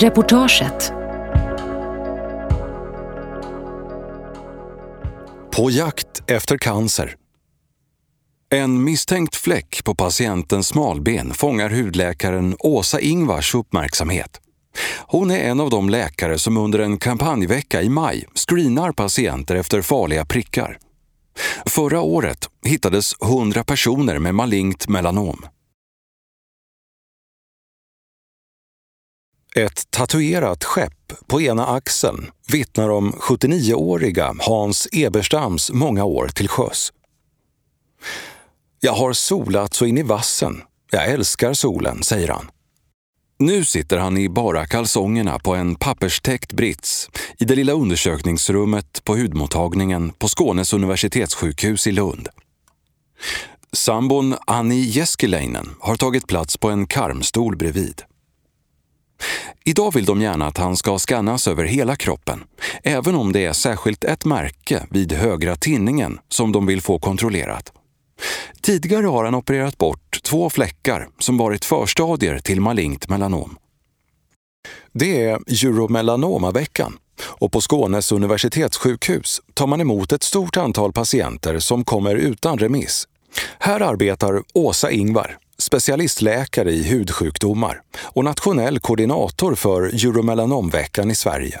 Reportaget På jakt efter cancer. En misstänkt fläck på patientens smalben fångar hudläkaren Åsa Ingvars uppmärksamhet. Hon är en av de läkare som under en kampanjvecka i maj screenar patienter efter farliga prickar. Förra året hittades 100 personer med malignt melanom. Ett tatuerat skepp på ena axeln vittnar om 79-åriga Hans Eberstams många år till sjöss. Jag har solat så in i vassen. Jag älskar solen, säger han. Nu sitter han i bara kalsongerna på en papperstäckt brits i det lilla undersökningsrummet på hudmottagningen på Skånes universitetssjukhus i Lund. Sambon Annie Jeskeleinen har tagit plats på en karmstol bredvid. Idag vill de gärna att han ska skannas över hela kroppen, även om det är särskilt ett märke vid högra tinningen som de vill få kontrollerat. Tidigare har han opererat bort två fläckar som varit förstadier till malignt melanom. Det är euromelanomaveckan och på Skånes universitetssjukhus tar man emot ett stort antal patienter som kommer utan remiss. Här arbetar Åsa Ingvar, specialistläkare i hudsjukdomar och nationell koordinator för Euromelanomveckan i Sverige.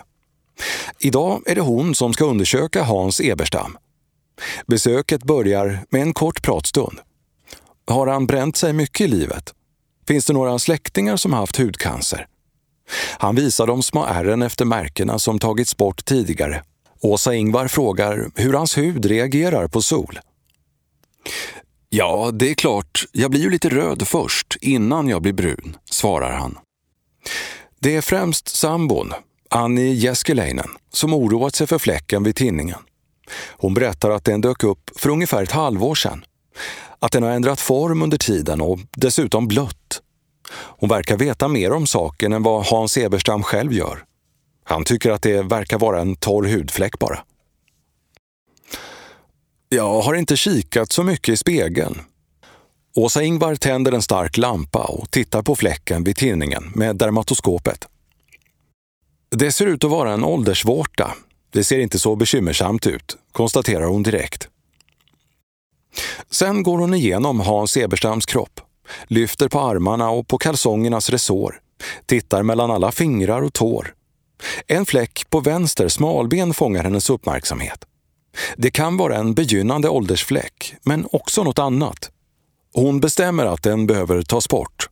Idag är det hon som ska undersöka Hans Eberstam. Besöket börjar med en kort pratstund. Har han bränt sig mycket i livet? Finns det några släktingar som haft hudcancer? Han visar de små ärren efter märkena som tagits bort tidigare. Åsa Ingvar frågar hur hans hud reagerar på sol. Ja, det är klart, jag blir ju lite röd först, innan jag blir brun, svarar han. Det är främst sambon, Annie Jeskeläinen, som oroat sig för fläcken vid tinningen. Hon berättar att den dök upp för ungefär ett halvår sedan. Att den har ändrat form under tiden och dessutom blött. Hon verkar veta mer om saken än vad Hans Eberstam själv gör. Han tycker att det verkar vara en torr hudfläck bara. Jag har inte kikat så mycket i spegeln. Åsa Ingvar tänder en stark lampa och tittar på fläcken vid tinningen med dermatoskopet. Det ser ut att vara en åldersvårta. Det ser inte så bekymmersamt ut, konstaterar hon direkt. Sen går hon igenom Hans Eberstams kropp, lyfter på armarna och på kalsongernas resår, tittar mellan alla fingrar och tår. En fläck på vänster smalben fångar hennes uppmärksamhet. Det kan vara en begynnande åldersfläck, men också något annat. Hon bestämmer att den behöver tas bort.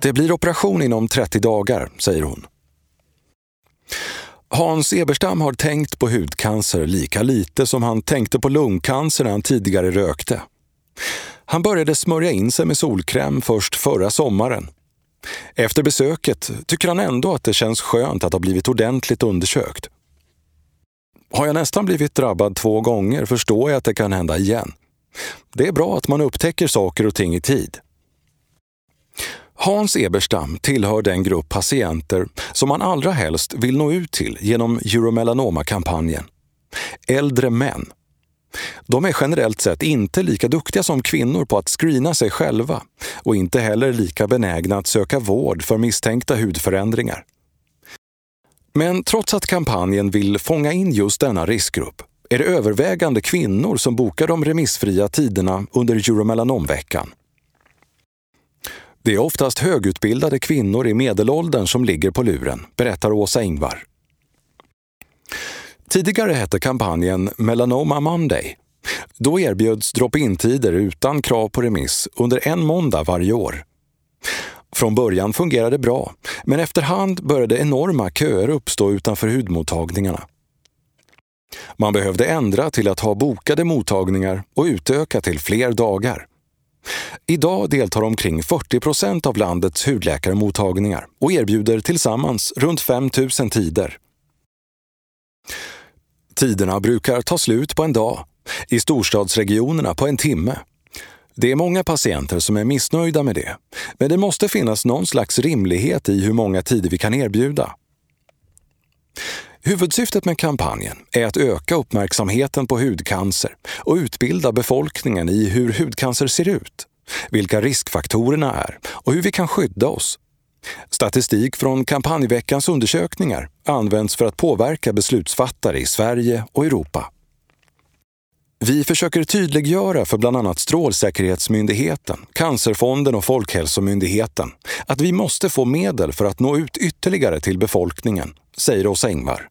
Det blir operation inom 30 dagar, säger hon. Hans Eberstam har tänkt på hudcancer lika lite som han tänkte på lungcancer när han tidigare rökte. Han började smörja in sig med solkräm först förra sommaren. Efter besöket tycker han ändå att det känns skönt att ha blivit ordentligt undersökt. Har jag nästan blivit drabbad två gånger förstår jag att det kan hända igen. Det är bra att man upptäcker saker och ting i tid. Hans Eberstam tillhör den grupp patienter som man allra helst vill nå ut till genom Euromelanoma-kampanjen. Äldre män. De är generellt sett inte lika duktiga som kvinnor på att screena sig själva och inte heller lika benägna att söka vård för misstänkta hudförändringar. Men trots att kampanjen vill fånga in just denna riskgrupp är det övervägande kvinnor som bokar de remissfria tiderna under Euromelanomveckan. Det är oftast högutbildade kvinnor i medelåldern som ligger på luren, berättar Åsa Ingvar. Tidigare hette kampanjen Melanoma Monday. Då erbjöds drop-in-tider utan krav på remiss under en måndag varje år. Från början fungerade det bra, men efterhand började enorma köer uppstå utanför hudmottagningarna. Man behövde ändra till att ha bokade mottagningar och utöka till fler dagar. Idag deltar omkring 40 procent av landets hudläkarmottagningar och erbjuder tillsammans runt 5 000 tider. Tiderna brukar ta slut på en dag, i storstadsregionerna på en timme. Det är många patienter som är missnöjda med det, men det måste finnas någon slags rimlighet i hur många tider vi kan erbjuda. Huvudsyftet med kampanjen är att öka uppmärksamheten på hudcancer och utbilda befolkningen i hur hudcancer ser ut, vilka riskfaktorerna är och hur vi kan skydda oss. Statistik från kampanjveckans undersökningar används för att påverka beslutsfattare i Sverige och Europa. Vi försöker tydliggöra för bland annat Strålsäkerhetsmyndigheten, Cancerfonden och Folkhälsomyndigheten att vi måste få medel för att nå ut ytterligare till befolkningen, säger Åsa Engvar.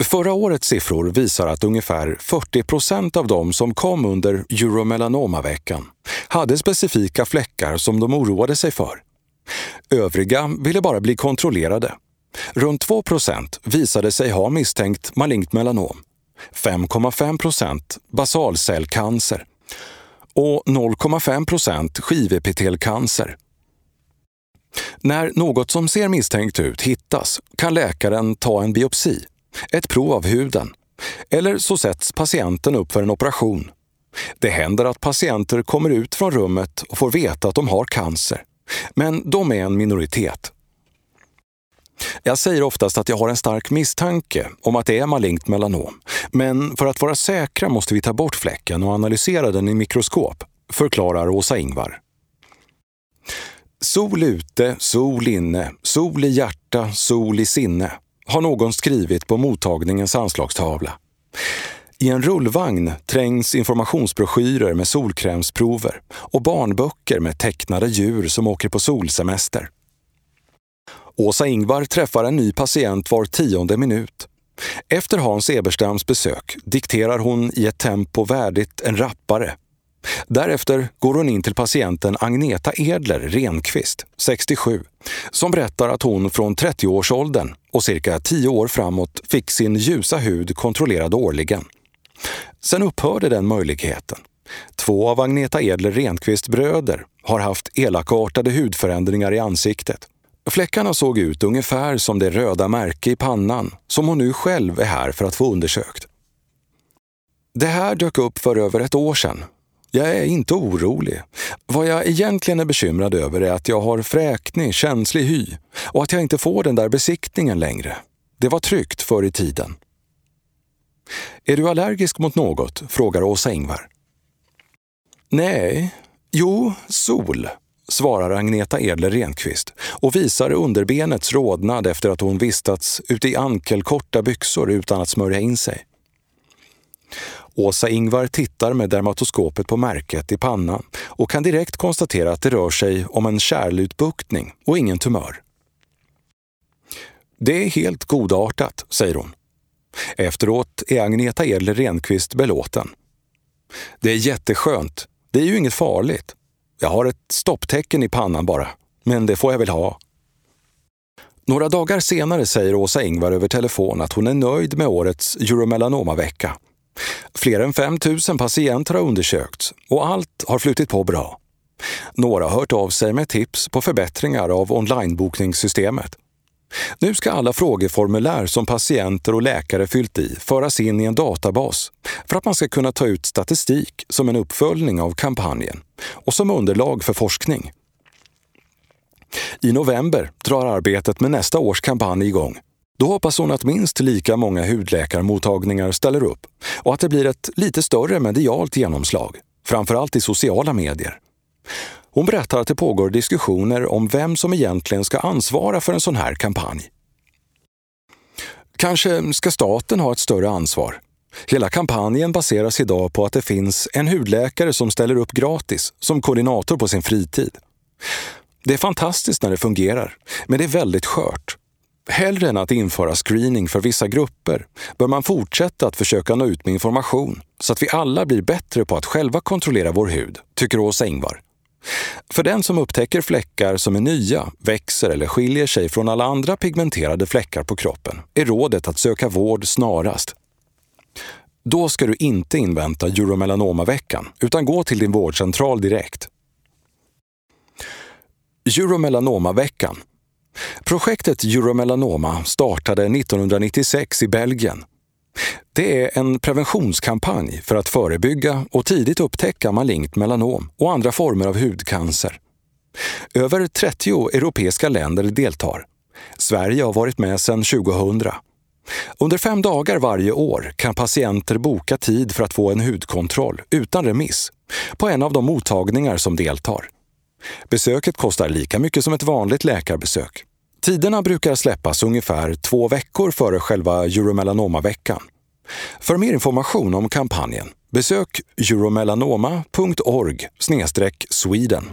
Förra årets siffror visar att ungefär 40 procent av de som kom under euromelanomaveckan hade specifika fläckar som de oroade sig för. Övriga ville bara bli kontrollerade. Runt 2 procent visade sig ha misstänkt malignt melanom, 5,5 procent basalcellcancer och 0,5 procent skivepitelcancer. När något som ser misstänkt ut hittas kan läkaren ta en biopsi ett prov av huden, eller så sätts patienten upp för en operation. Det händer att patienter kommer ut från rummet och får veta att de har cancer, men de är en minoritet. Jag säger oftast att jag har en stark misstanke om att det är malignt melanom, men för att vara säkra måste vi ta bort fläcken och analysera den i mikroskop, förklarar Åsa Ingvar. Sol ute, sol inne, sol i hjärta, sol i sinne har någon skrivit på mottagningens anslagstavla. I en rullvagn trängs informationsbroschyrer med solkrämsprover och barnböcker med tecknade djur som åker på solsemester. Åsa Ingvar träffar en ny patient var tionde minut. Efter Hans Eberstams besök dikterar hon i ett tempo värdigt en rappare Därefter går hon in till patienten Agneta Edler Renqvist, 67, som berättar att hon från 30-årsåldern och cirka 10 år framåt fick sin ljusa hud kontrollerad årligen. Sen upphörde den möjligheten. Två av Agneta Edler Renqvists bröder har haft elakartade hudförändringar i ansiktet. Fläckarna såg ut ungefär som det röda märke i pannan som hon nu själv är här för att få undersökt. Det här dök upp för över ett år sedan jag är inte orolig. Vad jag egentligen är bekymrad över är att jag har fräknig, känslig hy och att jag inte får den där besiktningen längre. Det var tryggt förr i tiden. Är du allergisk mot något? frågar Åsa Ingvar. Nej, jo, sol, svarar Agneta Edler Renqvist och visar underbenets rodnad efter att hon vistats ute i ankelkorta byxor utan att smörja in sig. Åsa Ingvar tittar med dermatoskopet på märket i pannan och kan direkt konstatera att det rör sig om en kärlutbuktning och ingen tumör. Det är helt godartat, säger hon. Efteråt är Agneta Edler Renqvist belåten. Det är jätteskönt. Det är ju inget farligt. Jag har ett stopptecken i pannan bara, men det får jag väl ha. Några dagar senare säger Åsa Ingvar över telefon att hon är nöjd med årets euromelanomavecka. Fler än 5 000 patienter har undersökts och allt har flutit på bra. Några har hört av sig med tips på förbättringar av onlinebokningssystemet. Nu ska alla frågeformulär som patienter och läkare fyllt i föras in i en databas för att man ska kunna ta ut statistik som en uppföljning av kampanjen och som underlag för forskning. I november drar arbetet med nästa års kampanj igång då hoppas hon att minst lika många hudläkarmottagningar ställer upp och att det blir ett lite större medialt genomslag, framförallt i sociala medier. Hon berättar att det pågår diskussioner om vem som egentligen ska ansvara för en sån här kampanj. Kanske ska staten ha ett större ansvar. Hela kampanjen baseras idag på att det finns en hudläkare som ställer upp gratis som koordinator på sin fritid. Det är fantastiskt när det fungerar, men det är väldigt skört Hellre än att införa screening för vissa grupper bör man fortsätta att försöka nå ut med information så att vi alla blir bättre på att själva kontrollera vår hud, tycker Åsa Ingvar. För den som upptäcker fläckar som är nya, växer eller skiljer sig från alla andra pigmenterade fläckar på kroppen är rådet att söka vård snarast. Då ska du inte invänta euromelanomaveckan, utan gå till din vårdcentral direkt. Euromelanomaveckan Projektet Euromelanoma startade 1996 i Belgien. Det är en preventionskampanj för att förebygga och tidigt upptäcka malignt melanom och andra former av hudcancer. Över 30 europeiska länder deltar. Sverige har varit med sedan 2000. Under fem dagar varje år kan patienter boka tid för att få en hudkontroll utan remiss på en av de mottagningar som deltar. Besöket kostar lika mycket som ett vanligt läkarbesök. Tiderna brukar släppas ungefär två veckor före själva Euromelanoma-veckan. För mer information om kampanjen besök euromelanoma.org Sweden.